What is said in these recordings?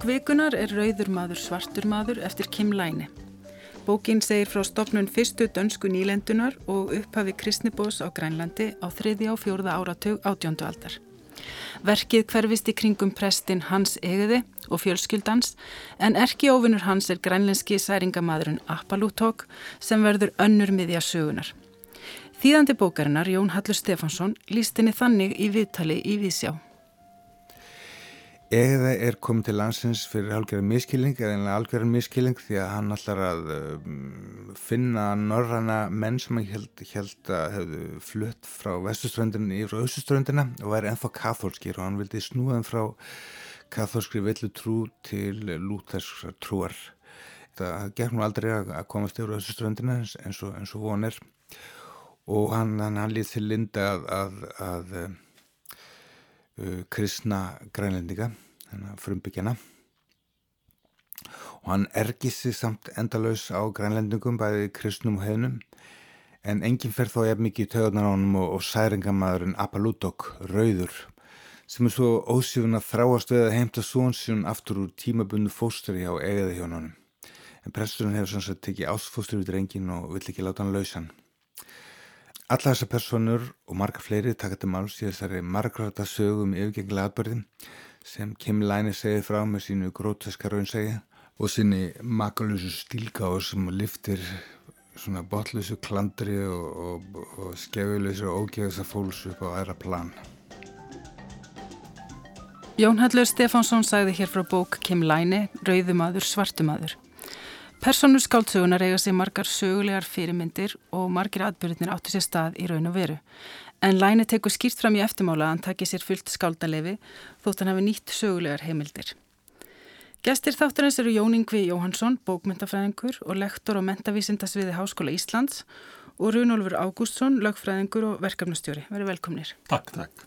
Bók vikunar er Rauður maður svartur maður eftir Kim Læni. Bókin segir frá stopnun fyrstu dönsku nýlendunar og upphafi kristnibós á Grænlandi á þriði á fjórða áratug átjóndu aldar. Verkið hverfist í kringum prestin Hans Egiði og fjölskyldans en erki óvinnur hans er grænlenski særingamadurinn Appalútók sem verður önnur miðja sögunar. Þýðandi bókarinnar Jón Hallur Stefansson líst henni þannig í viðtali í Vísjá. Eða er komið til landsins fyrir algjörðan miskilling, eða einlega algjörðan miskilling því að hann ætlar að um, finna norrana menn sem hann held, held að hefðu flutt frá vestuströndinu í rauðsuströndina og væri ennþá katholskir og hann vildi snúða hann frá katholskri villu trú til lúterskra trúar. Það gekk nú aldrei að komast í rauðsuströndina eins og, eins og von er og hann, hann, hann líð til linda að, að, að uh, kristna grænlendinga, frumbyggjana og hann ergissi samt endalauðs á grænlendingum bæði kristnum og hefnum en enginn fer þó jafn mikið í töðunar á hann og, og særingamadurinn Apalúdok, Rauður sem er svo ósífun að þráast við að heimta svonsjón aftur úr tímabundu fósturi á egiði hjónunum en presturinn hefur sanns að tekið ásfóstur við drengin og vill ekki láta hann lausan. Alla þessar personur og marga fleiri taka til máls í þessari margráta sögum yfirgengilega atbyrðin sem Kim Læni segið frá með sínu gróteska raunsegi og síni makalösu stílgáð sem liftir svona botlösu klandri og, og, og skefilösu og ógeðsa fólks upp á aðra plan. Jón Hallur Stefánsson sagði hér frá bók Kim Læni, Rauðumadur, Svartumadur. Personur skáldsögunar eiga sér margar sögulegar fyrirmyndir og margir atbyrðinir áttu sér stað í raun og veru. En Læni tekur skýrt fram í eftirmála að hann takir sér fullt skáldalefi þótt hann hafi nýtt sögulegar heimildir. Gestir þátturins eru Jón Yngvi Jóhansson, bókmyndafræðingur og lektor á mentavísindasviði Háskóla Íslands og Runolfur Ágústsson, lögfræðingur og verkefnastjóri. Verið velkomnir. Takk, takk.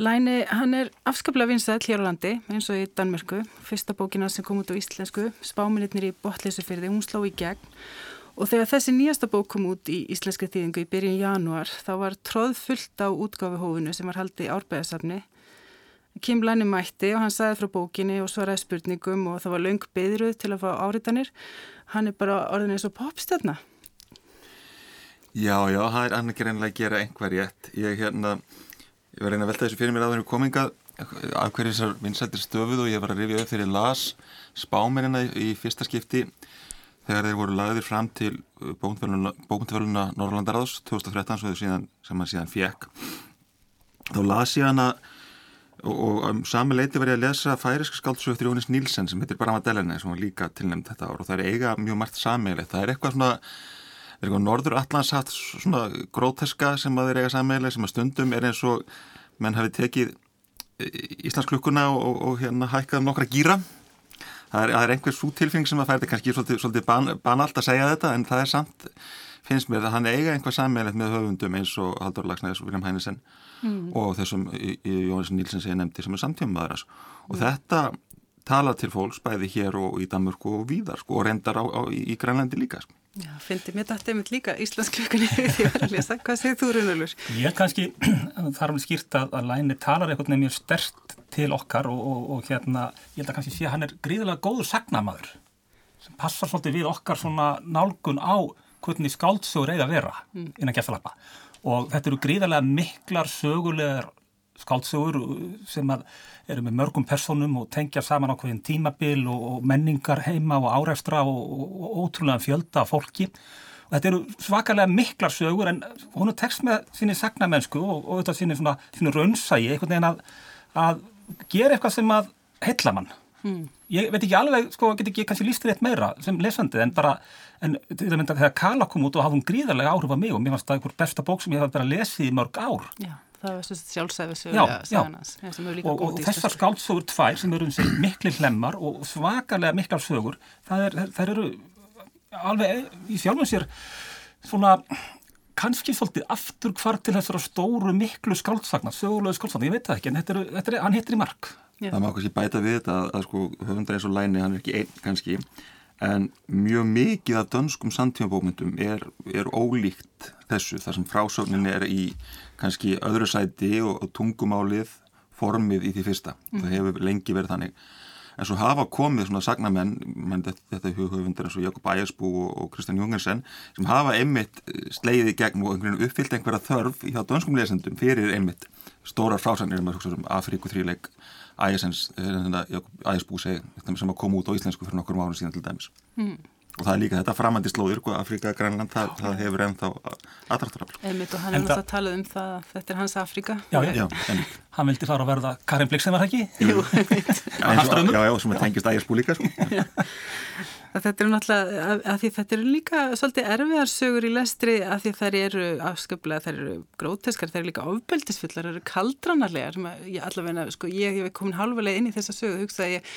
Læni, hann er afskaplega vinsæl hér á landi, eins og í Danmörku. Fyrsta bókina sem kom út á íslensku, Spáminitnir í botleysufyrði, hún sló í gegn. Og þegar þessi nýjasta bók kom út í íslenski þýðingu í byrjun januar, þá var tróð fullt á útgáfihófinu sem var haldið í árbæðasafni. Kim Læni mætti og hann sagði frá bókinni og svaraði spurningum og það var laung beðruð til að fá áritanir. Hann er bara orðin eins og popstjárna. Já, já, hann er ekki reynilega að gera einhver rétt. Ég hérna Ég var reyna að velta þessu fyrir mér að það eru kominga af hverju þessar vinsættir stöfuð og ég var að rifja upp þegar ég las spáminina í fyrsta skipti þegar þeir voru lagðir fram til bókmyndavöluna Norrlandaráðs 2013 síðan, sem hann síðan fjekk. Þá las ég hana og, og um sami leiti var ég að lesa færisk skáldsög eftir Jónis Nílsen sem heitir Bramadelene sem var líka tilnæmt þetta ár og það er eiga mjög margt sammeilegt. Það er eitthvað svona er eitthvað norður allanshatt svona gróteska sem að þeir eiga sammeðilega sem að stundum er eins og menn hafi tekið Íslandsklukkuna og, og, og hérna hækkað um nokkra gýra það er, er einhver svo tilfeng sem að færði kannski svolítið, svolítið ban, banalt að segja þetta en það er samt, finnst mér að hann eiga einhvað sammeðilegt með höfundum eins og Haldur Lagsnæðis og Vilhelm Hænesen mm. og þessum Jóhannes Nílsen sem ég nefndi sem er samtímaðaras og mm. þetta tala til fólks bæði hér og í Danmörku og víðar sko, og reyndar á, á, í, í Grænlandi líka sko. Já, fyndi mér dættið mitt líka Íslandsklökunni var að lesa. Hvað segir þú, Rúnulur? Ég kannski, er alveg skýrt að, að Læni talar eitthvað nefnir stert til okkar og, og, og hérna, ég held að kannski sé að hann er gríðilega góður sagnamaður sem passar svolítið við okkar svona nálgun á hvernig skáldsögur eiga að vera mm. innan gæstalappa og þetta eru gríðilega miklar sögulegar skáldsögur sem eru með mörgum personum og tengja saman á hverjum tímabil og, og menningar heima og áreifstra og, og, og ótrúlega fjölda fólki. Og þetta eru svakalega miklar sögur en hún er text með síni sagnamennsku og þetta síni svona síni raunsægi einhvern veginn að, að gera eitthvað sem að heilla mann. Hmm. ég veit ekki alveg, sko, get ekki kannski lístir eitt meira sem lesandi en bara en þegar Kala kom út og hafði hún gríðarlega áhrif á mig og mér fannst það einhver besta bók sem ég hef bara lesið í mörg ár. Já það var sjálfsæðu sögurnas og, og þessar skáldsögur tvær sem eru um sig miklu hlemmar og svakalega miklar sögur það, er, það eru alveg í sjálfum sér svona kannski svolítið aftur hvar til þessara stóru miklu skáldsagnar, sögulegu skáldsagnar, ég veit það ekki en þetta er, þetta er, hann hittir í mark. Já. Það má kannski bæta við þetta að, að sko höfundar eins og læni, hann er ekki einn kannski en mjög mikið af dönskum samtímabókmyndum er, er ólíkt þessu þar sem frásögnin er í kannski öðru sæti og, og tungumálið formið í því fyrsta. Mm. Það hefur lengi verið þannig. en svo hafa komið svona sagnamenn, menn þetta, þetta hughaufundir eins og Jakob Ægersbú og, og Kristján Jungersen sem hafa einmitt sleiði gegn og uppfyllt einhverja þörf hjá dönskum lesendum fyrir einmitt stórar frásagnir um Afríku þrjuleik Jakob Ægersbú segi, sem að koma út á íslensku fyrir nokkur árum síðan til dæmis. Mm og það er líka þetta framandi slóður sko, Afrika, Grænland, það, það hefur ennþá aðrættarafl. Einmitt og hann er náttúrulega að tala um það að þetta er hans Afrika. Já, já, hann vildi fara að verða Karin Blix sem var ekki? Jú, einmitt. Já, já, sem er tengist ægisbú líka Já. Þetta eru náttúrulega, að, að því þetta eru líka svolítið erfiðar sögur í lestri að því þær eru afsköplega, þær eru gróteskar, þær eru líka ofbeldisfullar, þær eru kaldranarlegar. Ég allavegna, sko, ég hef komin halvulega inn í þessa sögu og hugsa að ég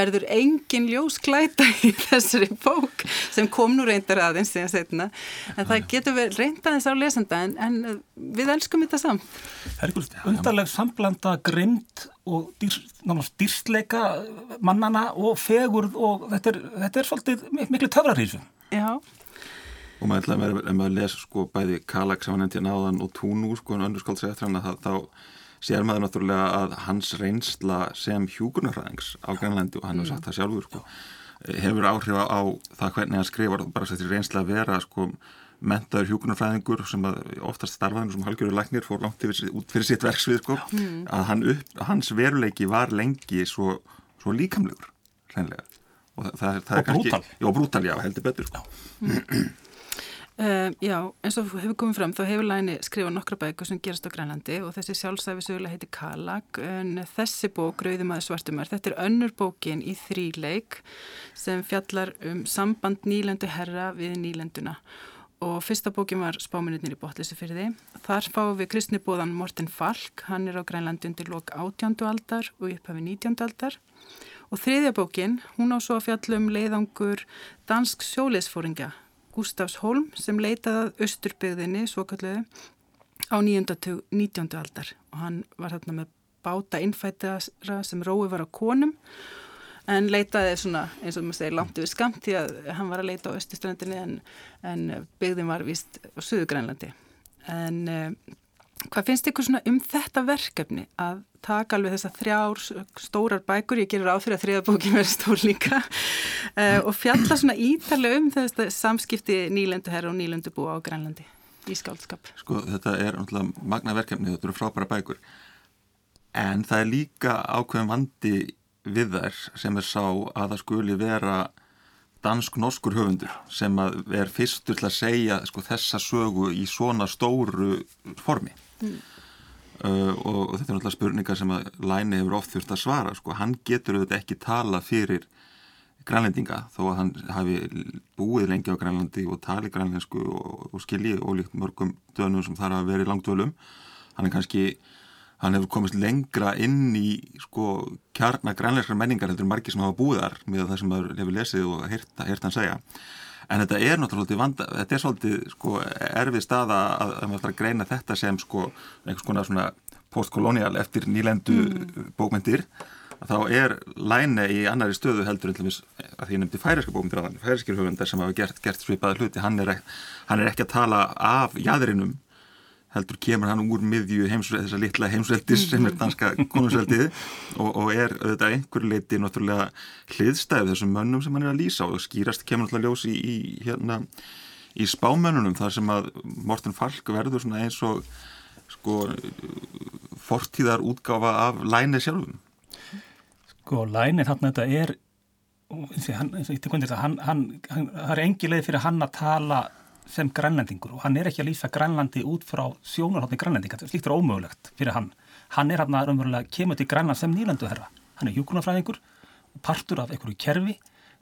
verður engin ljósklæta í þessari bók sem kom nú reyndar aðeins síðan setna. En það getur verið reyndaðins á lesenda en, en við elskum þetta samt. Það er einhvern undarleg samblanda grind og dýr, dýrstleika mannana og fegurð og þetta er, þetta er svolítið miklu töfrarísu. Já. Og maður ætlaði að maður lesa sko bæði Kalak sem hann endi náðan og Túnú sko en önnur skáldsið eftir hann að þá sér maður náttúrulega að hans reynsla sem hjúkunarfræðings á Grænlandi og hann hefur sagt það sjálfur sko hefur áhrif á það hvernig hann skrifar bara sér reynsla að vera sko mentaður hjókunarfræðingur sem oftast starfaðinu sem halgjörður læknir fór langt yfir, út fyrir sitt verksvið sko, mm. að hann upp, hans veruleiki var lengi svo, svo líkamlegur hreinlega og, það, það og kannski, brútal já, brútal, já, heldur betur sko. mm. uh, Já, eins og hefur komið fram þá hefur Læni skrifað nokkra bækur sem gerast á Grænlandi og þessi sjálfsæfi sögulega heiti Kalag en þessi bók, Rauðumæður svartumar þetta er önnur bókin í þríleik sem fjallar um samband nýlendu herra við nýlenduna og fyrsta bókin var Spáminutnir í Botlisifyrði. Þar fáum við kristnibóðan Morten Falk, hann er á Grænlandi undir lok 18. aldar og upphafi 19. aldar. Og þriðja bókin, hún á svo að fjallum leiðangur dansk sjóleisfóringa Gustafs Holm sem leitaði Östurbygðinni, svo kalluði, á 19. aldar og hann var þarna með báta innfættara sem rói var á konum en leitaði svona eins og maður segir langt yfir skamt því að hann var að leita á östuströndinni en, en byggðin var vist á Suðugrænlandi en uh, hvað finnst ykkur svona um þetta verkefni að taka alveg þessar þrjár stórar bækur, ég gerur áfyrir að þriðabókin verður stór líka uh, og fjalla svona ítalega um þetta samskipti nýlenduherra og nýlendubú á Grænlandi í skáldskap? Sko þetta er náttúrulega magna verkefni, þetta eru frábæra bækur. En það er líka ákveðum vandi við þær sem er sá að það skuli vera dansk-norskur höfundur sem er fyrstur til að segja sko, þessa sögu í svona stóru formi mm. uh, og, þetta er náttúrulega spurningar sem að Læni hefur oft þurft að svara sko. hann getur auðvitað ekki tala fyrir grænlendinga þó að hann hafi búið lengi á grænlandi og tali grænlensku og, og skilji og líkt mörgum dönum sem þar hafa verið langdölum hann er kannski hann hefur komist lengra inn í sko kjarnar grænleiskar menningar heldur margir sem hafa búið þar með það sem maður hefur lesið og heyrt hann segja. En þetta er náttúrulega vanda, þetta er svolítið sko erfið staða að, að maður þarf að greina þetta sem sko einhvers konar svona postkolonial eftir nýlendu mm. bókmyndir þá er læne í annari stöðu heldur að því ég nefndi færiska bókmyndir að færiskir höfundar sem hafa gert, gert svipaða hluti. Hann er, hann er ekki að tala af jæðrinum heldur kemur hann úr miðju þessa litla heimsveldis sem er danska konungsveldið og, og er auðvitað einhver leiti náttúrulega hliðstæð þessum mönnum sem hann er að lýsa og skýrast kemur náttúrulega ljós í, í, hérna, í spámönnunum þar sem að Morten Falk verður svona eins og sko fortíðar útgáfa af læni sjálfum. Sko læni þarna þetta er hann, hann, hann, það er engi leið fyrir hann að tala sem grænlendingur og hann er ekki að lýsa grænlandi út frá sjónarhóttni grænlendinga, slíkt er ómögulegt fyrir hann. Hann er hann að raunverulega kemur til grænland sem nýlanduherra. Hann er hjúkurnafræðingur, partur af einhverju kerfi,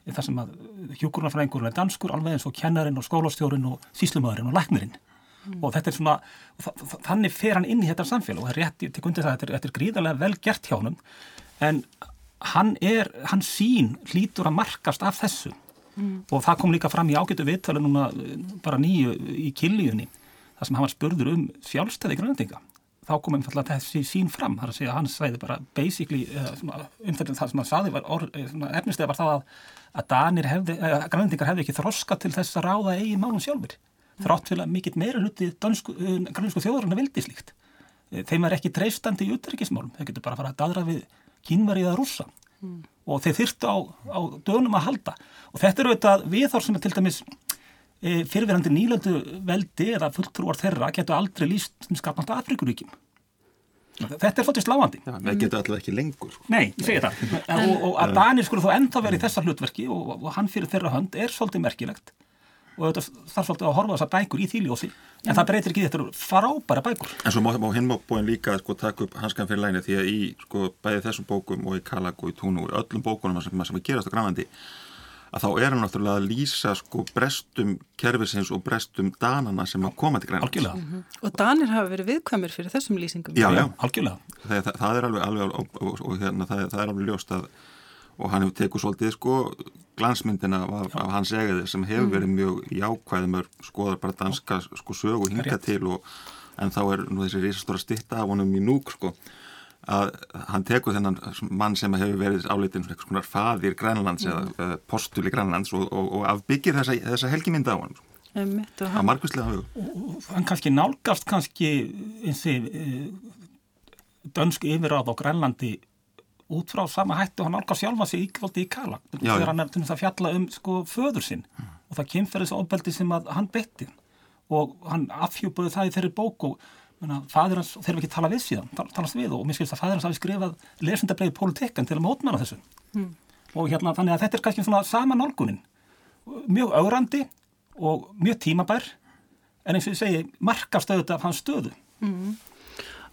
þar sem að hjúkurnafræðingur er danskur, alveg eins og kennarinn og skólastjórin og síslumöðurinn og læknirinn. Mm. Og þetta er svona, þannig fer hann inn í þetta samfélag og það er rétt, ég tek undir það, þetta er, þetta er gríðarlega vel gert hjá hann, en hann er, hann sín hlítur að markast af þessu mm. og það kom líka fram í ágættu viðtali núna bara nýju í killíunni þar sem hann var spurður um sjálfstæði grænendinga þá kom einfallega þessi sín fram þar að segja að hann svæði bara basically um þetta það sem hann saði var efnistega var það að, að danir hefði, grænendingar hefði ekki þroska til þess að ráða eigin málum sjálfur mm. þrátt til að mikill meira hluti grænensku þjóðurinn vildi slíkt þeim er ekki dreifstandi í utryggismálum, þeir getur bara að fara að dadra við kínverið að rúsa mm. og þeir þyrstu á, á dönum að halda og þetta er auðvitað viðhór sem er til dæmis e, fyrirverandi nýlöndu veldi eða fulltrúar þeirra getur aldrei líst um skapnast Afrikuríkjum Þetta er svolítið sláandi. Já, það getur alltaf ekki lengur. Nei, ég segi það. og, og að Danir skulle þó ennþá verið í þessa hlutverki og, og hann fyrir þeirra hönd er svolítið merkilegt og þetta þarf svolítið að horfa þessar bækur í þýljósi en það breytir ekki þetta frábæra bækur. En svo má, má búin líka sko, taka upp hanskan fyrir læni því að í sko, bæði þessum bókum og í Kalag og í Túnu og í öllum bókunum sem, sem gerast á Grænlandi að þá er hann náttúrulega að lýsa sko brestum kerfisins og brestum danana sem að koma til. Algjörlega. Mm -hmm. Og danir hafa verið viðkvæmur fyrir þessum lýsingum. Já, já. Algjörlega. Það, það, það er alveg, alveg og, og, og hérna, það, það er alveg ljóst að og hann hefur tekið svolítið sko glansmyndina af, af hans egiði sem hefur mm. verið mjög jákvæðum skoðar bara danska sko sögu hinga til og en þá er nú þessi risastóra stitta af honum í núk sko að hann tekur þennan mann sem hefur verið áleitin svona eitthvað svona faðir Grænlands mm. eða uh, postul í Grænlands og, og, og afbyggir þessa, þessa helgimynda á hann sko. að margustlega hug hann kannski nálgast kannski eins og uh, dönsk yfiráð á Grænlandi út frá sama hættu hann álgar sjálfa sig íkvöldi í kala þegar hann er til þess að fjalla um sko föður sinn mm. og það þessu ofbeldi sem að hann betti og hann afhjúpaði það í þeirri bók og fæður hans, þeir eru ekki tala við síðan talast við og mér skilst að fæður hans hafi skrifað lesendableið pólitekkan til að mótmæna þessu mm. og hérna þannig að þetta er kannski svona sama nálgunin mjög augrandi og mjög tímabær en eins og ég segi markastöðut af hans stöðu mm.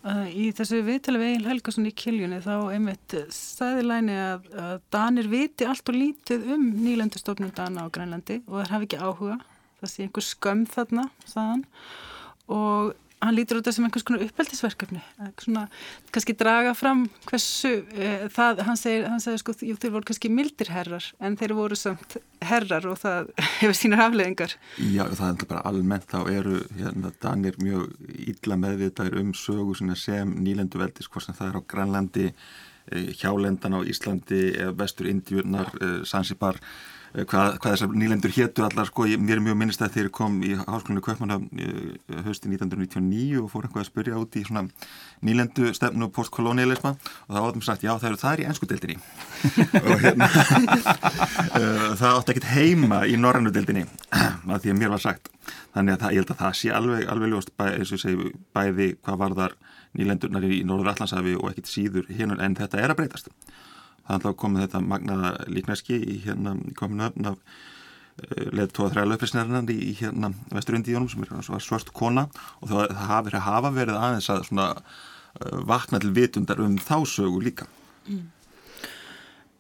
Í þessu viðtali við Egil Helgason í Kiljunni þá einmitt staðilæni að, að Danir viti allt og lítið um nýlendustofnum Dana á Grænlandi og það hafi ekki áhuga. Það sé einhver skömm þarna, saðan. Og hann lítur út af sem einhvers konar uppeldisverkefni svona, kannski draga fram hversu e, það, hann segir, hann segir sko, jú, þeir voru kannski mildir herrar en þeir voru samt herrar og það hefur sínar afleðingar Já, það er bara almennt þá eru hérna, Danir mjög illa meðvitaðir um sögu sem nýlendu veldis hvort sem það er á Grænlandi e, hjálendan á Íslandi vestur Indjurnar, e, Sansibar Eh, hvað, hvað þessar nýlendur héttu allar sko, ég, mér er mjög minnist að þeir kom í Háskólinu Kaupmanna hösti 1999 og fór einhvað að spyrja út í svona nýlendu stefnu postkolonialisma og það átum sagt já það eru það er í ennsku deildinni. Og hérna eh, það átti ekkert heima í norrannu deildinni að því að mér var sagt. Þannig að það, ég held að það sé alveg, alveg ljóst bæ, segi, bæði hvað var þar nýlendurnar í Norður Allandsafi og ekkert síður hérna en þetta er að breytast það er komið þetta magnaða líknæski í hérna kominu öfn af eh, leð tóða þrælauppisnærnan í hérna vesturindíjónum sem er svart kona og það, það hafi hafa verið aðeins að svona uh, vakna til vitundar um þá sögu líka mm.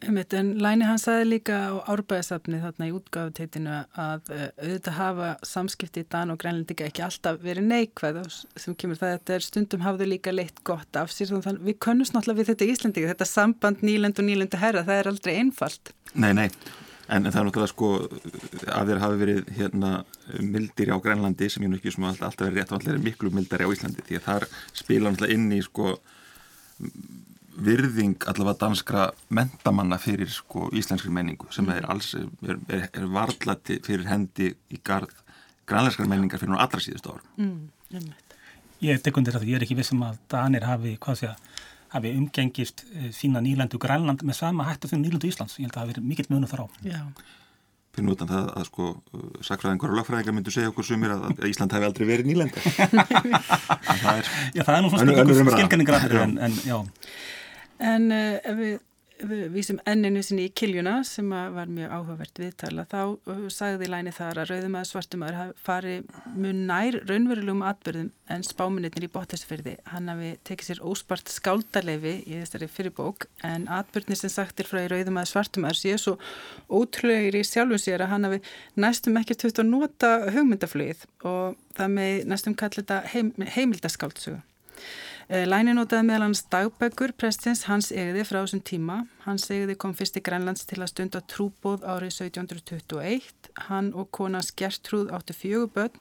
Einmitt, en Læni hann saði líka á árbæðasafni þarna í útgáðuteitinu að uh, auðvitað hafa samskipti í Dan og Grænlindika ekki alltaf verið neikvæð. Sem kemur það að þetta er stundum hafðu líka leitt gott af sér. Þannig við könnumst náttúrulega við þetta í Íslandika þetta samband nýland og nýlandu herra það er aldrei einfalt. Nei, nei, en, en það er náttúrulega sko að þér hafi verið hérna mildir á Grænlandi sem ég nú ekki sem alltaf verið rétt og alltaf er miklu mildari á Íslandi því að þar spila náttúrulega inn í sko virðing allavega danskra mentamanna fyrir sko, íslenskri menningu sem er, alls, er, er, er varðlati fyrir hendi í garð grænleiskar menningar fyrir nú allra síðust árum. Mm, ég tek undir þetta, ég er ekki vissum að Danir hafi, sé, hafi umgengist sína eh, nýlandu Grænland með sama hættu fyrir nýlandu Íslands. Ég held að það hafi verið mikill munu þar á. Já. Fyrir nútan það að sko sakfræðingar og lagfræðingar myndu segja okkur sumir að Ísland hefði aldrei verið nýlanda. það er, já, það er nú svona skilganingar en, en já. En uh, ef við, við vísum enninu sinni í kiljuna sem var mjög áhugavert viðtala þá uh, sagði Læni þar að rauðum að svartum aður fari mun nær raunverulegum atbyrðum en spáminnitin í bótæsferði. Hann hafi tekið sér óspart skáldarleifi í þessari fyrirbók en atbyrðni sem sagtir frá í rauðum að svartum aður séu svo ótrúlegir í sjálfum sér að hann hafi næstum ekki töft að nota hugmyndaflögið og það með næstum kallið þetta heim, heimildaskáldsugu. Eh, Læni notaði meðal hans dagbækur prestins hans egiði frá þessum tíma. Hans egiði kom fyrst í Grænlands til að stunda trúbóð árið 1721. Hann og konans Gertrúð áttu fjögur börn,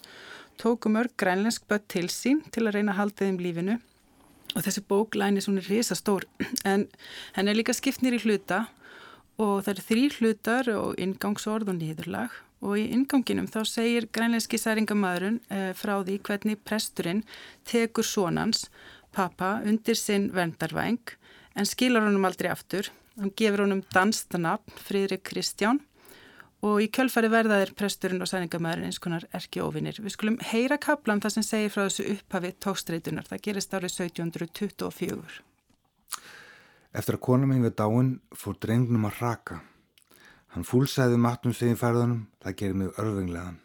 tóku mörg grænlensk börn til sín til að reyna að halda þeim lífinu. Og þessi bók Læni er svona risastór en henn er líka skiptnir í hluta og það eru þrý hlutar og ingangsorð og nýðurlag og í inganginum þá segir grænlenski særingamæðurinn eh, frá því hvernig presturinn tekur sonans pappa undir sinn vendarvæng en skilar honum aldrei aftur. Hann gefur honum danstanapn Fríðrik Kristján og í kjölfari verðaðir presturinn og sæningamæðurinn eins konar erki ofinir. Við skulum heyra kaplan það sem segir frá þessu upphafi tókstreitunar. Það gerist árið 1724. Eftir að kona minn við dáin fór drengnum að raka. Hann fúlsæði matnum segið færðunum, það gerir mig örfenglegan.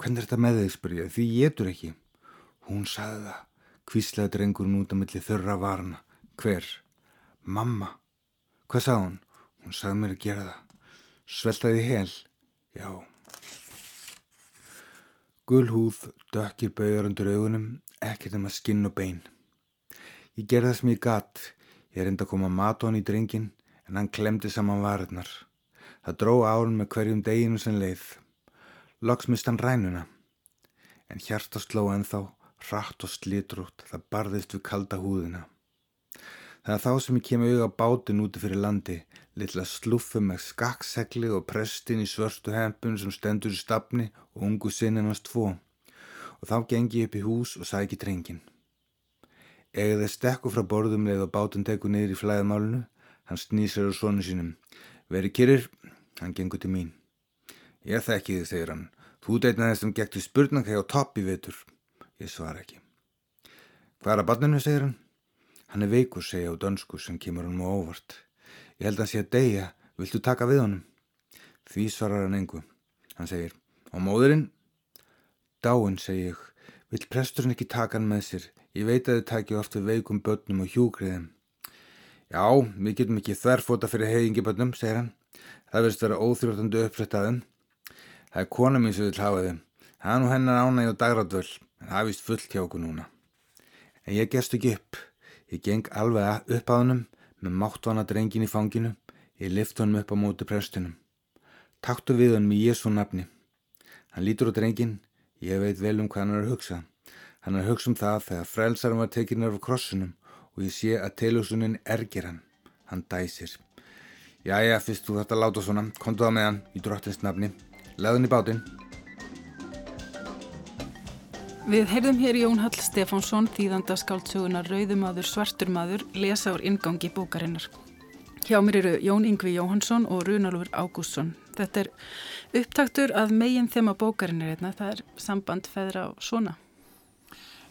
Hvernig er þetta með þig, spurja, því ég getur ekki. Hún sagði það, kvíslaði drengurinn út á milli þurra varna. Hver? Mamma. Hvað sagði hún? Hún sagði mér að gera það. Sveltaði hel? Já. Gul húð, dökkir bauður undir augunum, ekkert um að skinn og bein. Ég gerði það sem ég gatt. Ég enda að koma mat á hann í drengin, en hann klemdi saman varirnar. Það dró árun með hverjum deginu sem leið. Loks mist hann rænuna. En hjarta sló ennþá, rætt og slitrútt, það barðist við kalda húðina. Það er þá sem ég kem auðvitað bátinn úti fyrir landi, litla sluffu með skakksegli og prestin í svörstu hempun sem stendur í stafni og ungu sinninast tvo. Og þá gengi ég upp í hús og sæki trengin. Egið þeir stekku frá borðum leið og bátinn teku niður í flæðmálunu, hann snýsir á sonu sínum. Veri kyrir, hann gengur til mín. Ég þekki þið, segir hann. Þú deitna þessum gekti spurnang þegar á topp í vetur. Ég svara ekki. Hvað er að barninu, segir hann? Hann er veikur, segja á dönsku sem kemur hann á óvart. Ég held að hann sé að deyja, viltu taka við honum? Því svarar hann engu. Hann segir, á móðurinn? Dáinn, segi ég, vill presturinn ekki taka hann með sér. Ég veit að þið takja oft við veikum börnum og hjúgriðum. Já, við getum ekki þverfóta fyrir heiðingibönnum, segir hann. Það verðist vera óþjóðandi upprættaðum. Það er kona mín sem vil hafa þau. Það er nú hennar ánæg og dagrátvöld, en það er vist fullt hjá okkur núna. En ég gerst ekki upp. Ég geng alveg upp að honum með máttvana drengin í fanginu. Ég lift honum upp á móti prestunum. Taktu við honum í Jésu nafni. Hann lítur á drengin. Ég veit vel um hvað hann er að hugsa. Hann er að hugsa um það þegar frelsarum var tekinn af krossunum og ég sé að tilhugsunin ergir hann. Hann dæsir. Jæja, fyrst þú þetta láta svona, kontu það með hann í drottins nafni. Leðun í bátinn. Við heyrðum hér Jón Hall Stefánsson, þýðanda skáldsögunar Rauðumadur Svarturmadur, lesa úr ingangi bókarinnar. Hjá mér eru Jón Yngvi Jóhansson og Runalfur Ágústsson. Þetta er upptaktur að meginn þema bókarinnar hérna, það er samband feðra og svona.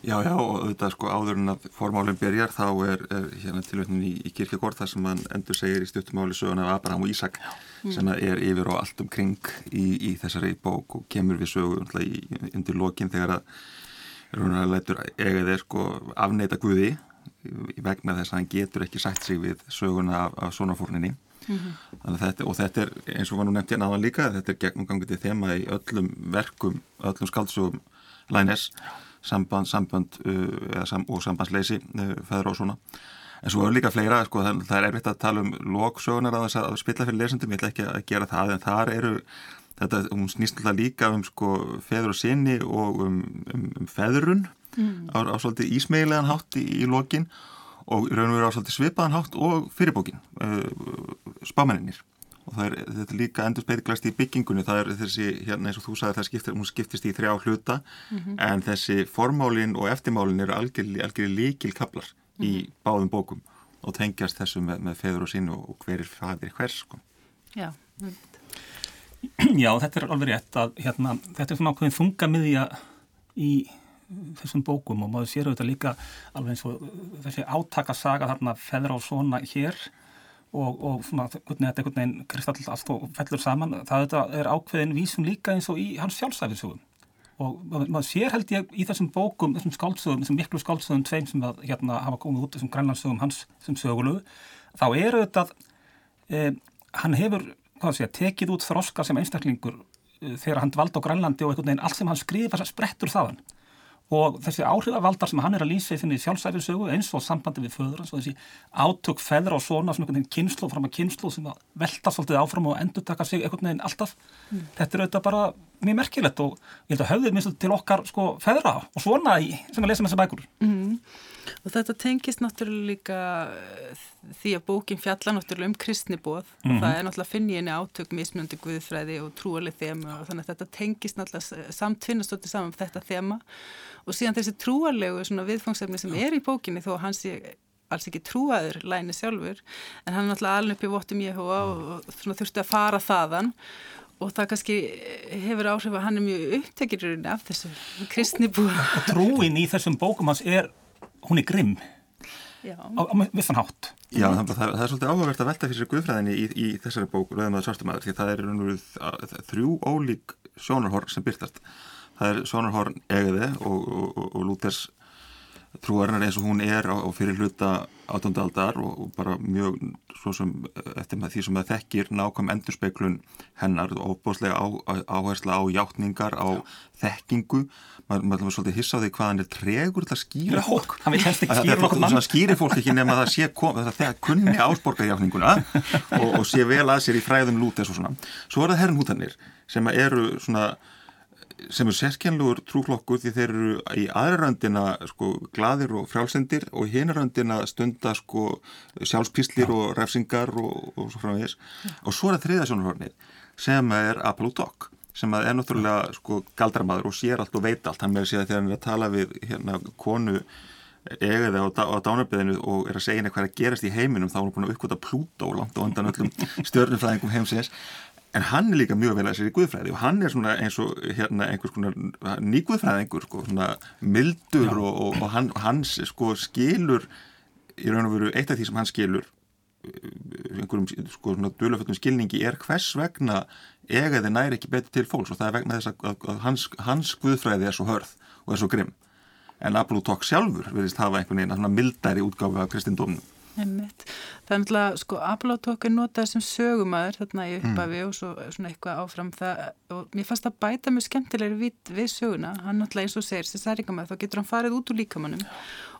Já, já, og þetta sko áður en að formálinn byrjar þá er, er hérna tilvægnin í, í kirkjagort þar sem hann endur segir í stuttumáli sögun af Abraham og Ísak mm. sem er yfir og allt umkring í, í þessari bók og kemur við sögu undir lokin þegar að raunar lætur eiga þeir sko afneita Guði vegna þess að hann getur ekki sætt sig við söguna af, af svona fórninni mm -hmm. þetta, og þetta er eins og var nú nefnt hérna áðan líka þetta er gegnumgangið til þema í öllum verkum, öllum skaldsögum Lænes samband, samband uh, sam, og sambandsleysi uh, feður og svona. En svo er líka fleira, sko, það, það er erfitt að tala um loksögunar að að spilla fyrir lesendum. Ég ætla ekki að gera það, en þar eru þetta, hún snýst alltaf líka um sko feður og sinni og um, um, um feðrun mm. á, á svolítið ísmeilegan hátt í, í lokin og raun og veru á svolítið svipaðan hátt og fyrirbókin uh, spámenninir og það er, þetta er líka endur speiklast í byggingunni, það er þessi, hérna eins og þú sagði það skiptir, hún skiptist í þrjá hluta mm -hmm. en þessi formálin og eftirmálin eru algjörlega líkil kaplar mm -hmm. í mhm. báðum bókum og tengjast þessu með, með feður og sín og, og hver er fadir hvers sko. Já, Já, þetta er alveg rétt að hérna, þetta er svona ákveðin þungamiðja í þessum bókum og maður sér auðvitað líka alveg eins og þessi átakasaga þarna feður og svona hér og, og svona, hvernig þetta einhvern veginn kristall allt og fellur saman, það er ákveðin vísum líka eins og í hans sjálfsæfisugum og maður sér held ég í þessum bókum, þessum skáldsögum, þessum miklu skáldsögum tveim sem að hérna hafa komið út þessum grænlandsögum hans sem sögulu, þá er auðvitað eh, hann hefur, hvað sé, tekið út þroska sem einstaklingur eh, þegar hann vald á Grænlandi og einhvern veginn allt sem hann skrifa sprettur þaðan og þessi áhrifavaldar sem hann er að lýsa í þinni sjálfsæfisögu eins og sambandi við föður hans og þessi átök feðra og svona svona einhvern veginn kynslu fram að kynslu sem að velta svolítið áfram og endur taka sig einhvern veginn alltaf mm. þetta er auðvitað bara mjög merkilegt og ég held að höfðið minnst til okkar sko feðra og svona í, sem að lesa með þessa bækur mm. Og þetta tengist náttúrulega líka eh, því að bókin fjalla náttúrulega um kristnibóð mm -hmm. og það er náttúrulega finn ég henni átök mismjöndi guðfræði og trúalið þema og þannig að þetta tengist náttúrulega samtvinnastótti saman þetta þema. Og síðan þessi trúalegu svona viðfangsefni sem er í bókinni þó hans sé alls ekki trúaður læni sjálfur en hann er náttúrulega alveg upp í vottum Jehova og, og þurfti að fara þaðan. Og það kannski hefur áhrif að hann er mjög upptekirurinn af þessu kristni búið. Og trúin í þessum bókum hans er, hún er grimm á, á vissan hátt. Já, það, það, það er svolítið áhugavert að velta fyrir sér guðfræðinni í, í þessari bók Rauðamaður svartumæður því það er þrjú ólík sjónarhorn sem byrtast. Það er sjónarhorn Egeði og, og, og, og Lúthers trúarinnar eins og hún er á, á fyrir hluta átundaldar og, og bara mjög svo sem eftir með því sem það þekkir nákvæm endurspeiklun hennar og bóðslega áhersla á hjáttningar, á þekkingu. Maður er svolítið hissa á því hvað hann er tregur til að skýra fólk. það skýri fólk ekki nema það sé kom, það kunni ásborgarjáttninguna og, og sé vel að sér í fræðum lútes og svona. Svo er það herrnhútanir sem eru svona sem er sérkennlugur trúflokkur því þeir eru í aðraröndina sko gladir og frjálsendir og hinaröndina stunda sko sjálfspíslir og refsingar og, og svo frá því og svo er það þriðasjónarhornið sem er Apollo sem er náttúrulega sko galdramadur og sér allt og veit allt, hann með að segja þegar hann er að tala við hérna konu egaði á, á dánarbyðinu og er að segja henni hvað er að gerast í heiminum þá er hann búin að uppgöta Plútó langt og undan öllum stjörnufræðingum heimsins en hann er líka mjög vel að sér í guðfræði og hann er svona eins og hérna einhvers konar nýguðfræðingur sko, svona mildur og, og, og hann, hans sko skilur í raun og veru eitt af því sem hann skilur einhverjum sko svona döluföldum skilningi er hvers vegna egaði næri ekki betur til fólks og það er vegna þess að, að hans, hans guðfræði er svo hörð og er svo grimm. En Aplutók sjálfur verðist hafa einhvern veginn að mildari útgáfi af kristindómnum Einmitt. Það er náttúrulega, sko, Apollotók er notað sem sögumæður þarna í upphafi mm. og svo svona eitthvað áfram. Það og mér fannst að bæta mjög skemmtilegri við, við söguna, hann náttúrulega eins og segir sem særingamæður, þá getur hann farið út úr líkamannum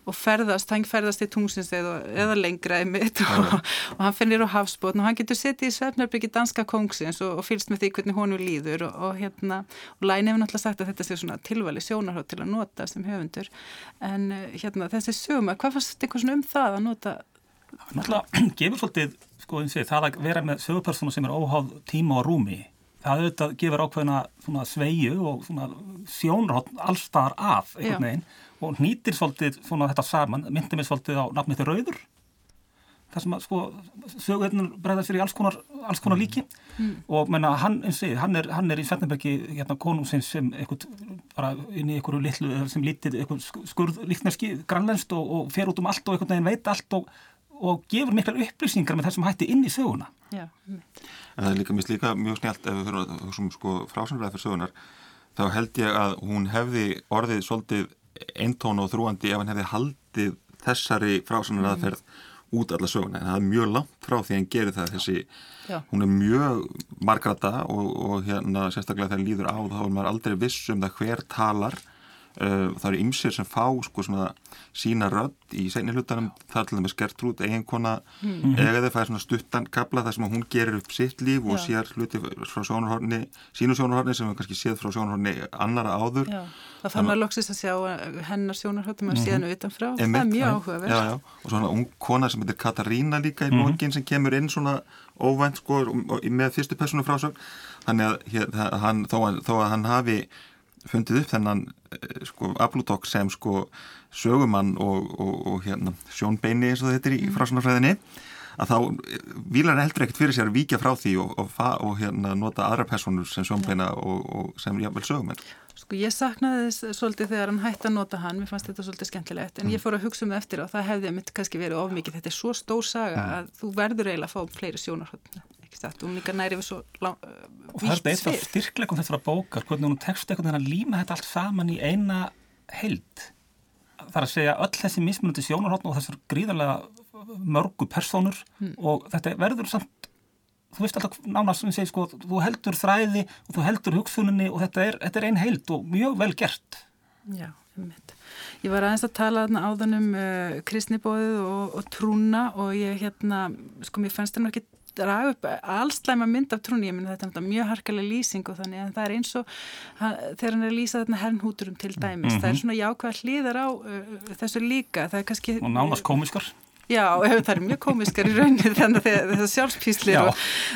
og ferðast, hann ferðast í tungsinsteð eða lengra einmitt og, og hann finnir á hafsbótn og hann getur setið í svefnarbyggi danska kongsins og, og fylgst með því hvernig honu líður og, og hérna, og Læn hefur náttúrulega sagt að þetta sé svona tilvali sjónarhátt til að nota sem höfundur. En eh, hérna þessi sögumæður, hvað fannst eitthvað svona um það að nota náttúrulega gefur svolítið sko, segi, það að vera með sögupersonu sem er óháð tíma og rúmi það auðvitað gefur ákveðina sveiju og sjónrátt allstar af veginn og nýtir svolítið þetta saman, myndir mig svolítið á nafnið þau rauður það sem að sko söguheitin bregða sér í alls konar, alls konar líki. Mm. og menna hann, segi, hann, er, hann er í Svettenbergi hérna konungsins sem eitthvað bara inn í einhverju litlu sem lítið skurð líknarski grannlænst og, og fer út um allt og einhvern veginn veit allt og og gefur miklar upplýsingar með þessum hætti inn í söguna. Já. En það er líka mjög slíka mjög snjált ef við hugsa um sko frásamlega fyrir sögunar þá held ég að hún hefði orðið svolítið eintón og þrúandi ef hann hefði haldið þessari frásamlega aðferð mm. út alla söguna en það er mjög langt frá því hann gerir það þessi, Já. hún er mjög margrata og, og hérna sérstaklega þegar líður á þá er maður aldrei viss um það hver talar það eru ymsir sem fá sko svona sína rödd í segni hlutanum það er til dæmis Gertrúd, eiginkona mm -hmm. eða það fær svona stuttan kabla þar sem hún gerir upp sitt líf og Já. sér hluti frá sjónarhorni, sínu sjónarhorni sem við kannski séð frá sjónarhorni annara áður Já. það fann maður loksist að sjá hennar sjónarhorni maður mm -hmm. séðan utanfrá, það er mjög áhugaverð og svona ung kona sem heitir Katarína líka í mókin mm -hmm. sem kemur inn svona óvænt sko með fyrstu personu frásögn þannig að hér, hann, þó, þó að hann hafi fundið upp þennan eh, sko Ablutok sem sko sögumann og, og, og hérna sjónbeini eins og þetta er í mm. frásnarfræðinni að þá vilar heldur ekkert fyrir sér að víkja frá því og, og hérna nota aðra personur sem sjónbeina og sem jáfnvel sögumenn. Sko ég saknaði þess svolítið þegar hann hætti að nota hann, mér fannst þetta svolítið skemmtilegt en mm. ég fór að hugsa um það eftir og það hefði mitt kannski verið of mikið, þetta er svo stór saga mm. að þú verður eiginlega að fá fleiri sjónarhóttna og líka næri við svo uh, og það er eitt af styrklegum þessara bókar hvernig hún tekst eitthvað að líma þetta allt saman í eina held það er að segja öll þessi mismunandi sjónarhóttn og þessar gríðarlega mörgu personur hmm. og þetta verður samt þú veist alltaf nánast sem ég segi sko þú heldur þræði og þú heldur hugsuninni og þetta er, þetta er ein held og mjög vel gert. Já, um þetta Ég var aðeins að tala áðan um uh, kristnibóðið og, og trúna og ég hérna, sko mér fannst það náttúrulega ekki draga upp allslæma mynd af trúni, ég minna þetta er mjög harkalega lýsing og þannig að það er eins og þegar hann er að lýsa þarna hernhúturum til dæmis, mm -hmm. það er mhm. svona jákvæða hlýðar á uh, þessu líka, það er kannski og nánast komiskar Já, það er mjög komiskar í rauninni þannig að það er sjálfspíslir og,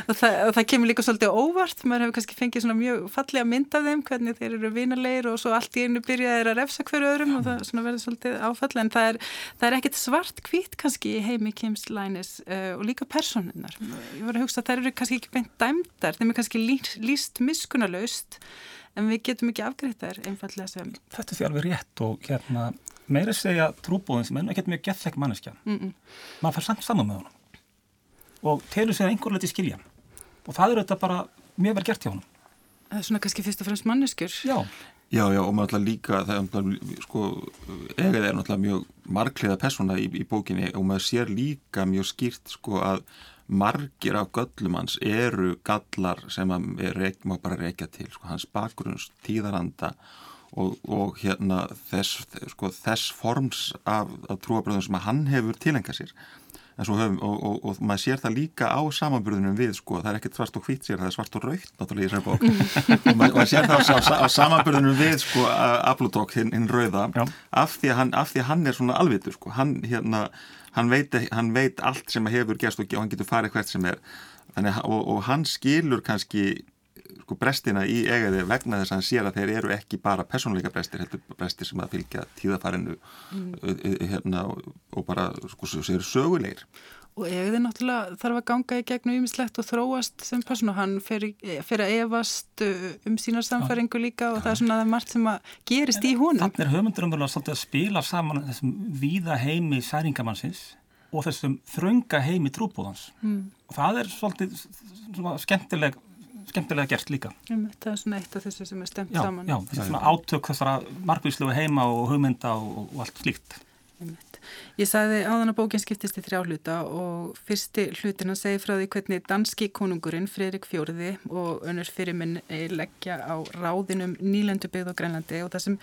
og, það, og það kemur líka svolítið óvart. Maður hefur kannski fengið svona mjög fallega mynd af þeim hvernig þeir eru vinarleir og svo allt í einu byrjaði þeir að refsa hverju öðrum og það verður svolítið áfall. En það er, það er ekkit svart hvít kannski í heimi Kims Lænis uh, og líka personinnar. Ég var að hugsa að það eru kannski ekki beint dæmdar, þeim er kannski líst miskunalöst en við getum ekki afgreitt þær einfallega sem... Þetta sé alveg rétt og hérna meira segja trúbóðin sem enn ekki mjög gethleik manneskja. Mm -mm. maður fær samt saman með honum og telur sig að einhver leti skilja og það eru þetta bara mjög vel gert hjá honum. Það er svona kannski fyrst og fremst manneskjur. Já. Já, já, og maður alltaf líka, það er alltaf, sko, Egið er náttúrulega mjög margliða persóna í, í bókinni og maður sér líka mjög skýrt, sko, að margir af göllum hans eru gallar sem má bara reykja til, sko, hans bakgrunns, tíðaranda og, og hérna þess, sko, þess forms af, af trúabröðum sem hann hefur tilengað sér. Höfum, og, og, og maður sér það líka á samanbyrðunum við sko, það er ekkert svart og hvitt sér, það er svart og raukt náttúrulega í þessari bók. Og maður, maður sér það á, á, á samanbyrðunum við sko, Ablutók, hinn hin rauða af því, hann, af því að hann er svona alvitur sko, hann, hérna, hann, veit, hann veit allt sem hefur gerst og hann getur farið hvert sem er. Þannig, og, og hann skilur kannski sko brestina í eigaði vegna þess að hann sér að þeir eru ekki bara personleika brestir, heldur brestir sem að fylgja tíðafarinu mm. hérna, og bara sko sér sögulegir. Og eigaði náttúrulega þarf að ganga í gegnum ymislegt og þróast sem person og hann fer, fer að evast um sína samfæringu líka og ja. það er svona margt sem að gerist í honum. Þannig er höfundur umverulega svolítið að spila saman þessum víða heimi særingamannsins og þessum þrönga heimi trúbúðans mm. og það er svolítið skemmtileg skemmtilega gert líka. Um, það er svona eitt af þessu sem er stemt já, saman. Já, þessi svona átök þessara margvíslu heima og hugmynda og, og allt slíkt. Um, ég sagði áðan að bókinn skiptist í þrjá hluta og fyrsti hlutin að segja frá því hvernig danski konungurinn Fredrik Fjóriði og önnur fyrirminn leggja á ráðinum nýlendubegð á Grænlandi og það sem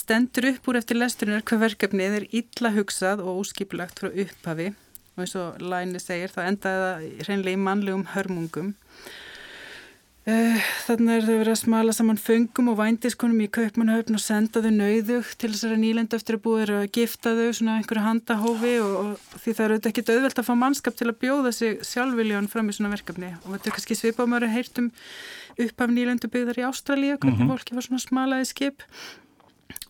stendur upp úr eftir lesturinn er hvað verkefnið er illa hugsað og óskipulagt frá upphafi og eins og Læni segir það endaði það hreinlega í mannlegum hörmungum þannig er þau verið að smala saman föngum og vændiskonum í kaupmannhöfn og senda þau nauðug til þessara nýlendu eftir að búið að gifta þau svona einhverju handahófi og, og því það eru auðvitað ekki auðvelt að fá mannskap til að bjóða sig sjálfviljón fram í svona verkefni og þetta er kannski svipað mjög að heyrtum upp af nýlendu byggðar í Ástralíu hvernig mm -hmm. fólki var svona smalaði skip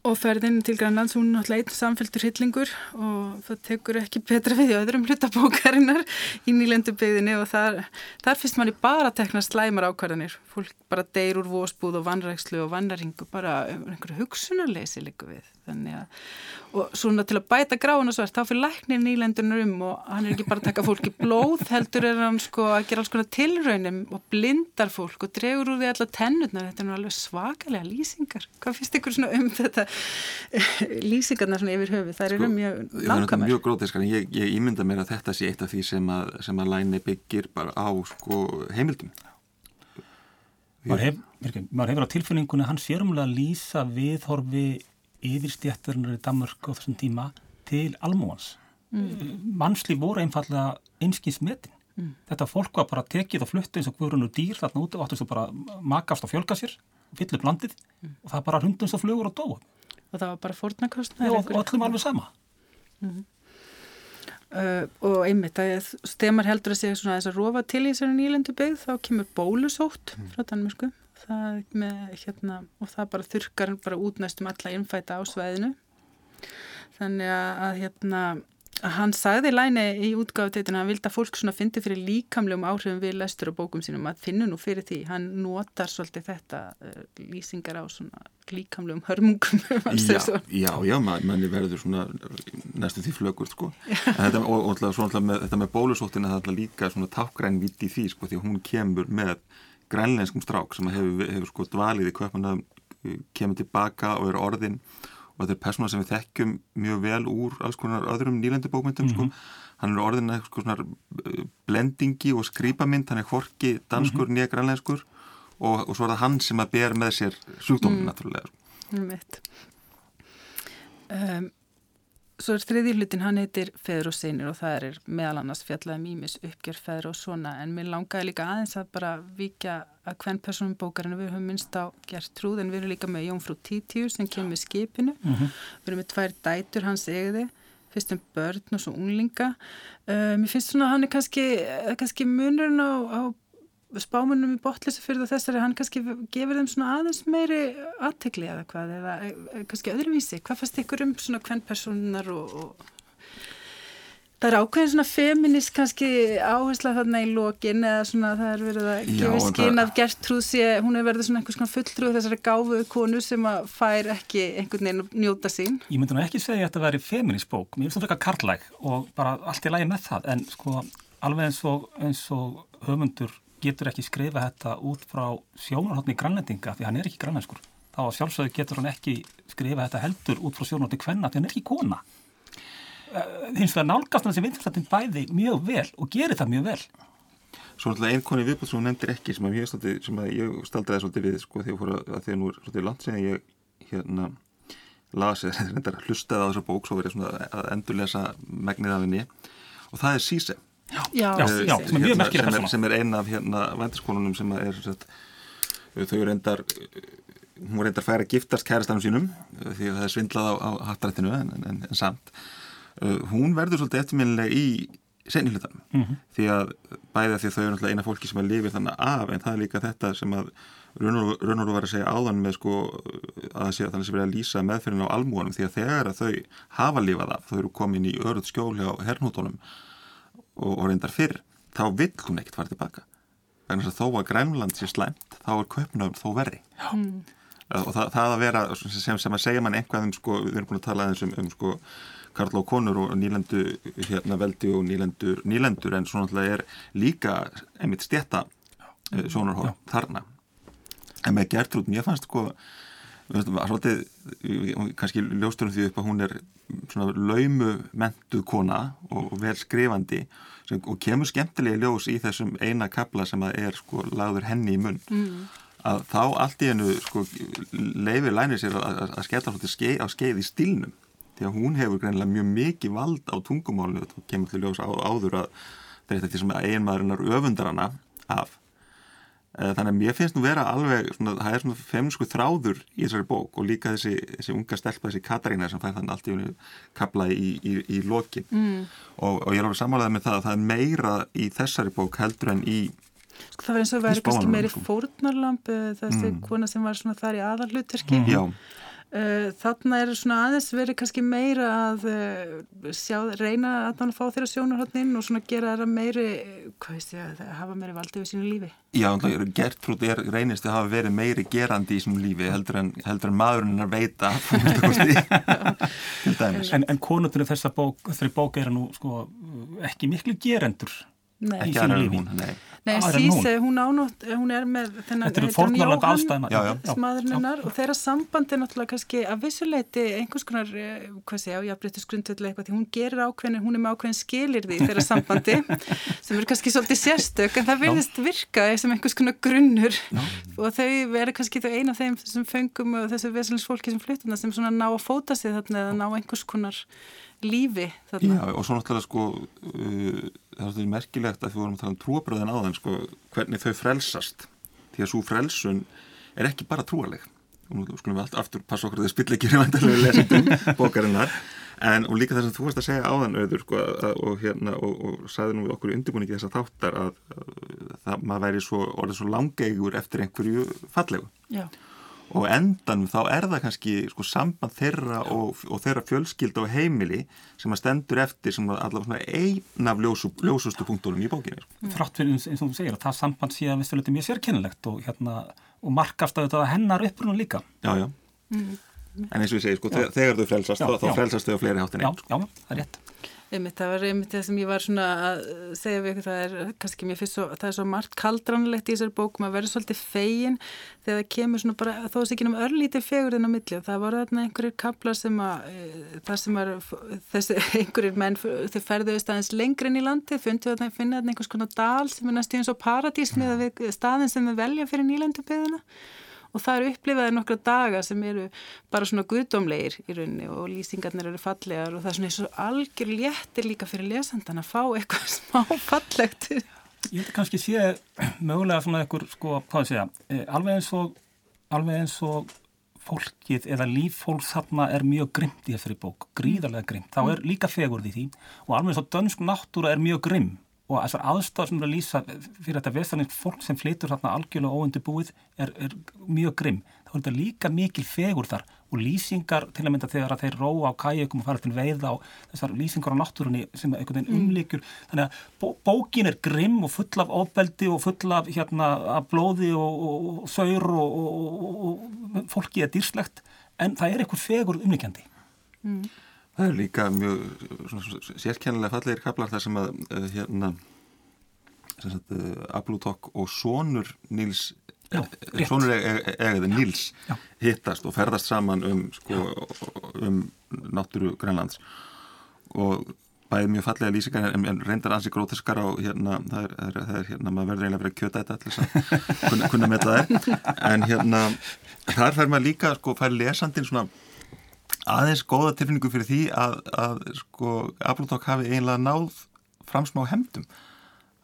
og ferðin til Grænlands hún er náttúrulega einn samféltur hillingur og það tekur ekki betra við í öðrum hlutabókarinnar í nýlendu byggðinni og þar, þar finnst manni bara að tekna slæmar ákvarðanir. Fólk bara deyr úr vósbúð og vannrækslu og vannaringu bara einhverju hugsunarleysi líka við. Að og svona til að bæta gráin og svart þá fyrir læknir nýlendunar um og hann er ekki bara að taka fólki blóð heldur er hann sko að gera alls konar tilraunum og blindar fólk og dregur úr því alla tennurnar. Þetta er nú alveg svakalega lýsingar. Hvað finnst ykkur svona um þetta lýsingarna svona yfir höfu það sko, eru mjög nákvæmar Það er mjög grótiskar en ég, ég ímynda mér að þetta sé eitt af því sem að, sem að læni byggir bara á sko heimildum Maður, hef, hefur á tilfinningunni hans sérumlega að lýsa viðhorfi yfirstjætturinnar í Danmörk á þessum tíma til almúans. Mm. Mannslíf voru einfallega einskins metin. Mm. Þetta fólk var bara tekið og fluttið eins og hverjunu dýr þarna úti og áttu svo bara makast og fjölga sér, fyllir blandið mm. og það bara hundum svo flugur og dóa. Og það var bara fórnarkost? Já, og öllum alveg sama. -hmm. Uh, og einmitt að stemar heldur að segja svona þess að rofa til í þessari nýlendu byggð þá kemur bólusótt mm. frá Danmörsku það með, hérna, og það bara þurkar bara út næstum alla innfæta á sveðinu þannig að hérna að hann sagði læni í útgáðuteitinu að hann vildi að fólk svona fyndi fyrir líkamlegum áhrifum við lestur og bókum sínum. Að finna nú fyrir því, hann notar svolítið þetta uh, lýsingar á svona líkamlegum hörmungum Já, já, já, manni verður svona næstu því flögur sko. Þetta, og, og svona með, þetta með bólusóttina það er líka svona tákgræn viti því sko því hún kemur með grænleinskum strák sem hefur, hefur sko dvalið í köpmanöðum, kemur tilbaka og er orðin og þetta er persóna sem við þekkjum mjög vel úr alls konar öðrum nýlendubókmyndum mm -hmm. sko. Mhm. hann er orðin eitthvað sko svona eh, blendingi og skrýpamynd, hann er horki danskur, mm -hmm. nýja grænleinskur og, og svo er það hann sem að ber með sér sjúkdóminn mm. mitt. Um, Svo er þriði hlutin, hann heitir Feður og Seinir og það er meðal annars fjallaði mýmis um uppgjör Feður og svona en mér langaði líka aðeins að bara vikja að hvern personum bókarinu við höfum minnst á gert trúð en við erum líka með Jónfrú Títíu sem kemur skipinu, mm -hmm. við erum með tvær dætur hans egði fyrst um börn og svo unglinga. Uh, mér finnst svona að hann er kannski, kannski munurinn á, á spámunum í botleysi fyrir þessari, hann kannski gefur þeim svona aðeins meiri aðtegli eða hvað, eða kannski öðruvísi. Hvað fannst ykkur um svona hvern personar og, og Það er ákveðin svona feminist kannski áhersla þarna í lokin eða svona það er verið að gefa skinn að Gertrúð sé, hún er verið svona einhvers svona fulltrúð þessari gáfuðu konu sem að fær ekki einhvern veginn að njóta sín. Ég myndi nú ekki segja að þetta veri feminist bók, mér finnst það frekar karlæg og bara allt í lagi með það en sko alveg eins og, eins og höfundur getur ekki skrifa þetta út frá sjónarhóttni grannlendinga því hann er ekki grannlenskur. Þá sjálfsögur getur hann ekki skrifa þetta heldur út frá sjónarhóttni kvenna því hann er ekki kona. Eh, hins vegar nálgast hann þessi vinstrættin bæði mjög vel og gerir það mjög vel Svo náttúrulega einn koni viðbútt sem hún nefndir ekki sem stolti, sem ég staldraði svolítið við sko þegar, að, þegar nú er svolítið langt sem ég hérna lasi þetta hlustaði á þessa bók svo verið að endurlesa megnið af henni og það er Síse Já, já, já, já sem er mjög hérna, merkilega sem, sem er einn af hérna væntaskólunum sem er sett, þau reyndar hún reyndar færa að giftast kærastanum sínum því að það er svindlað á, á hattarættinu en, en, en samt. Uh, hún verður svolítið eftirminnileg í senni hlutanum mm -hmm. því að bæði að því að þau eru náttúrulega eina fólki sem að lifi þannig af en það er líka þetta sem að Rúnur var að segja áðan með sko að segja, þannig sem verið að lýsa meðferðin á almúanum því að þegar að þau hafa lifað af, þau eru komin í öruð skjóli á hernútonum og, og reyndar fyrr, þá vill hún ekkert fara tilbaka. Þannig að þó að Grænland sé slæmt, þá er köpnum þó verri. Mm. Og það, það að vera, sem, sem að segja mann einhvað um sko, við erum búin að tala aðeins um, um sko Karl og konur og nýlendu hérna, veldi og nýlendur, nýlendur en svo náttúrulega er líka einmitt stjætta uh, sjónarhór þarna en með Gertrúd, mér fannst sko svolítið, kannski ljósturum því upp að hún er svona laumu mentuð kona og, og vel skrifandi sem, og kemur skemmtilegi ljós í þessum eina kabla sem að er sko lagður henni í munn. Mm. að þá allt í hennu sko leifir lænir sér að, að, skella svolítið skeið, á skeið í stilnum því að hún hefur greinlega mjög mikið vald á tungumálinu og kemur til ljós á, áður að þetta er þetta sem einmaðurinnar öfundar hana af þannig að mér finnst nú vera alveg svona, það er svona feminsku þráður í þessari bók og líka þessi, þessi unga stelpa þessi Katarína sem fær þannig allt í unni kabla í, í, í lokin mm. og, og ég er alveg samanlega með það að það er meira í þessari bók heldur en í Sko það var eins og verið kannski meiri sko. fórnarlamp þessi mm. kona sem var svona þar í aðalluturki mm. Já Eh, þarna er svona aðeins verið kannski meira að eh, sjá, reyna að hann fá þeirra sjónarhóttnin og svona gera þeirra meiri, hvað veist ég, að hafa meiri valdið við sínu lífi. Já, Gertrúd er reynist að hafa verið meiri gerandi í sínu lífi heldur en, heldur en maðurinn er veita. En, en konundinu þessar bók, þessari bók er nú sko ekki miklu gerendur Nei. Ekki aðra en hún, nei. Nei, Síse, hún ánótt, hún er með þennan, Þetta eru. Já, já. Smaðurinnar og þeirra sambandi er náttúrulega kannski að vissuleiti einhvers konar, eh, hvað sé, ájafnbryttis grundvöldu eitthvað, því hún gerir ákveðin, hún er með ákveðin skilir því þeirra sambandi sem eru kannski svolítið sérstök en það verðist virka sem einhvers konar grunnur já. og þau verður kannski þau eina af þeim sem fengum þessu veselinsfólki sem flytuna sem svona ná að fóta sig þarna eða ná einhvers konar lífi þarna. Já, og svo náttúrulega sko uh, það er merkilegt að við vorum að tala um trúabröðin þann sko, hvernig þau frelsast. Því að svo frelsun er ekki bara trúaleg og nú skulum við allt aftur passa okkur að þið spill ekki reyndalegu lesendum bókarinnar. En og líka þess að þú varst að segja áðan auður sko, að, og hérna og, og sagði nú við okkur í undirbúningi þess að þáttar að, að það maður væri svo orðið svo langeigur eftir einhverju fallegu. Já og endan þá er það kannski sko, samband þeirra og, og þeirra fjölskyld og heimili sem að stendur eftir sem að allavega einn af ljósu, ljósustu punktunum í bókinu. Mm. Þrátt fyrir eins og þú segir að það samband sé að við stölutum mjög sérkennilegt og, hérna, og markast að þetta hennar upprunum líka. Já, já. Mm. En eins og ég segi, sko, þegar þau frelsast, já, þá, þá frelsast þau á fleiri háttin einn. Já, já, það er rétt. Einmitt, það var einmitt það sem ég var svona að segja við ykkur, það er kannski mér fyrst svo, það er svo margt kaldranlegt í þessar bókum að vera svolítið fegin þegar það kemur svona bara, þó að það ekki um örlítið fegur þennan á milli og það var þarna einhverjir kaplar sem að, e, það sem var þessi einhverjir menn, þau ferðuðist aðeins lengri inn í landi, fundu þarna, finna þarna einhvers konar dal sem er næstíðan svo paradís með staðin sem þau velja fyrir nýlandubiðina og það eru upplifaði nokkra daga sem eru bara svona guðdómlegir í rauninni og lýsingarnir eru fallegar og það er svona eins og algjör léttir líka fyrir lesandan að fá eitthvað smá fallegt. Ég að kannski sé mögulega svona einhver sko, hvað sé ég, alveg eins og alveg eins og fólkið eða líffólk þarna er mjög grimt í þessari bók, gríðarlega grimt. Þá er líka fegurð í því og alveg svo dönsk náttúra er mjög grimm og þessar aðstæðar sem eru að lýsa fyrir þetta veðstæðnins fólk sem flytur þarna algjörlega óundir búið er, er mjög grimm. Þá er þetta líka mikil fegur þar og lýsingar til að mynda þegar að þeir róa á kæjökum og fara til veiða og þessar lýsingar á náttúrunni sem einhvern veginn mm. umlíkur. Þannig að bó, bókin er grimm og full af ofbeldi og full af, hérna, blóði og, og, og saur og, og fólki er dýrslegt en það er einhver fegur umlíkjandi. Mm. Það er líka mjög sérkennilega fallegir kaplar þar sem að uh, hérna uh, Ablútok og Sónur Níls Já, eh, Sónur egaði Níls Já. hittast og ferðast saman um, sko, um náttúru Grænlands. Og bæði mjög fallega lýsingar en, en reyndar ansi grótiskar á hérna, það er, það er, það er hérna, maður verður eiginlega verið að kjöta þetta allir að kunna, með það en hérna þar fær maður líka, sko, fær lesandin svona aðeins góða tilfinningu fyrir því að, að sko, Ablutok hafi eiginlega náð framsmá hefndum.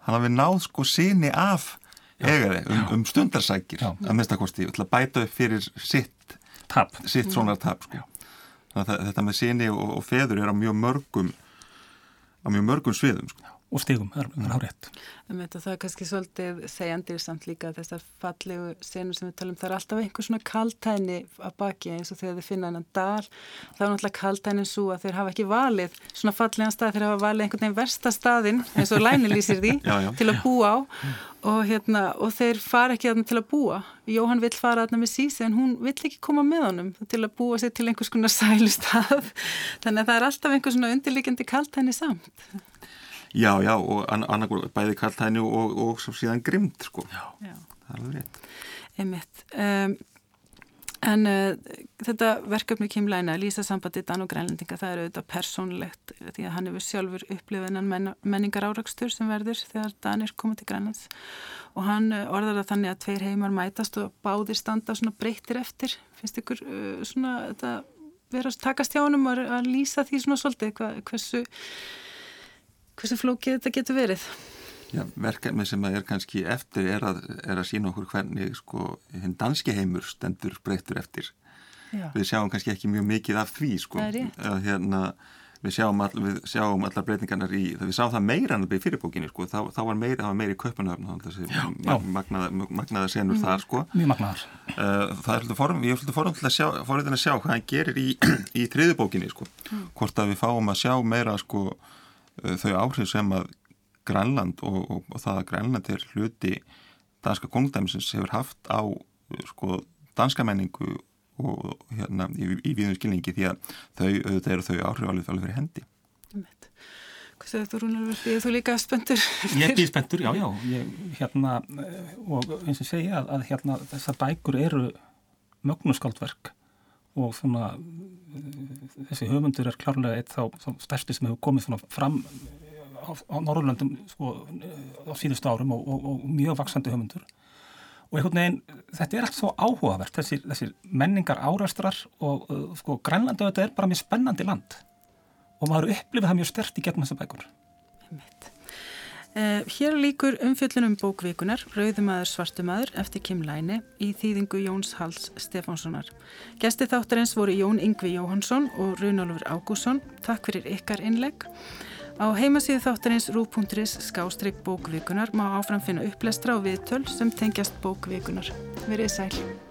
Hann hafi náð sko síni af egaði um, um stundarsækir já. að minnstakosti, að bæta upp fyrir sitt tap. sitt svona tap sko. þetta með síni og, og feður er á mjög mörgum á mjög mörgum sviðum sko og stigum, það er hárétt. Það er kannski svolítið segjandir samt líka þessar fallegu senur sem við talum, það er alltaf einhver svona kaltæni að baki eins og þegar þið finna hennan dal, þá er náttúrulega kaltænin svo að þeir hafa ekki valið svona fallegan stað, þeir hafa valið einhvern veginn versta staðin eins og læni lýsir því já, já. til að búa á og, hérna, og þeir fara ekki að til að búa. Jóhann vill fara að það með sísi en hún vill ekki koma með honum til að búa sig til einhvers konar sælustaf, þannig að það er alltaf einhver svona undirlikjandi kaltæni samt. Já, já, og annarkur bæði kaltæni og, og, og síðan grimt, sko. Já. já. Það er alveg rétt. Einmitt. Um, en uh, þetta verkefni kemlaina, Lísa sambandi Dan og Grænlendinga, það er auðvitað persónlegt því að hann hefur sjálfur upplifiðan men menningar árakstur sem verður þegar Dan er komið til Grænlands og hann uh, orðar það þannig að tveir heimar mætast og báðir standa svona breytir eftir. Finnst ykkur uh, svona þetta vera að takast hjá hann um að lýsa því svona svolítið, hva, hversu hversu flókið þetta getur verið? Já, verkefni sem er kannski eftir er að, er að sína okkur hvernig sko, hinn danski heimur stendur breytur eftir. Já. Við sjáum kannski ekki mjög mikið af því sko. Það er rétt. Hérna, við sjáum, all, við sjáum allar breytingarnar í, við sáum það meira en það byrði fyrirbókinni sko, þá, þá var meira, meira í köpunöfn, magnaða, magnaða senur mm. þar sko. Mjög magnaðar. Uh, það er svolítið form, ég er svolítið form til að sjá, forðin að sjá hvað hann gerir í, í þriðubókinni sko, mm. hvort að við fáum að sjá meira sko þau áhrif sem að Grænland og, og, og það að Grænland er hluti danska konungdæmisins hefur haft á eh, sko, danska menningu og hérna í, í viðum skilningi því að þau, auðvitað eru þau áhrif alveg fyrir hendi. Hvað segir þú Rúnar, er þú líka spöndur? Ég er spöndur, já, já. Ég, hérna, eh, og eins og segja að, að hérna, þessar bækur eru mögnuskaldverk og svona þessi höfundur er klárlega eitt þá, þá stærsti sem hefur komið fram á, á Norrlöndum sko, á síðustu árum og, og, og mjög vaksandi höfundur. Og einhvern veginn þetta er allt svo áhugavert þessi, þessi menningar árastrar og sko, Grænlandu þetta er bara mjög spennandi land og maður upplifið það mjög stert í gegnum þessa bækur. Mitt hér líkur umfjöllunum bókvíkunar Rauðumæður svartumæður eftir Kim Læni í þýðingu Jóns Hals Stefánssonar. Gesti þáttarins voru Jón Yngvi Jóhansson og Runálfur Ágússon. Takk fyrir ykkar innlegg. Á heimasíðu þáttarins rú.is skástrygg bókvíkunar má áfram finna upplestra og viðtöl sem tengjast bókvíkunar. Verið sæl.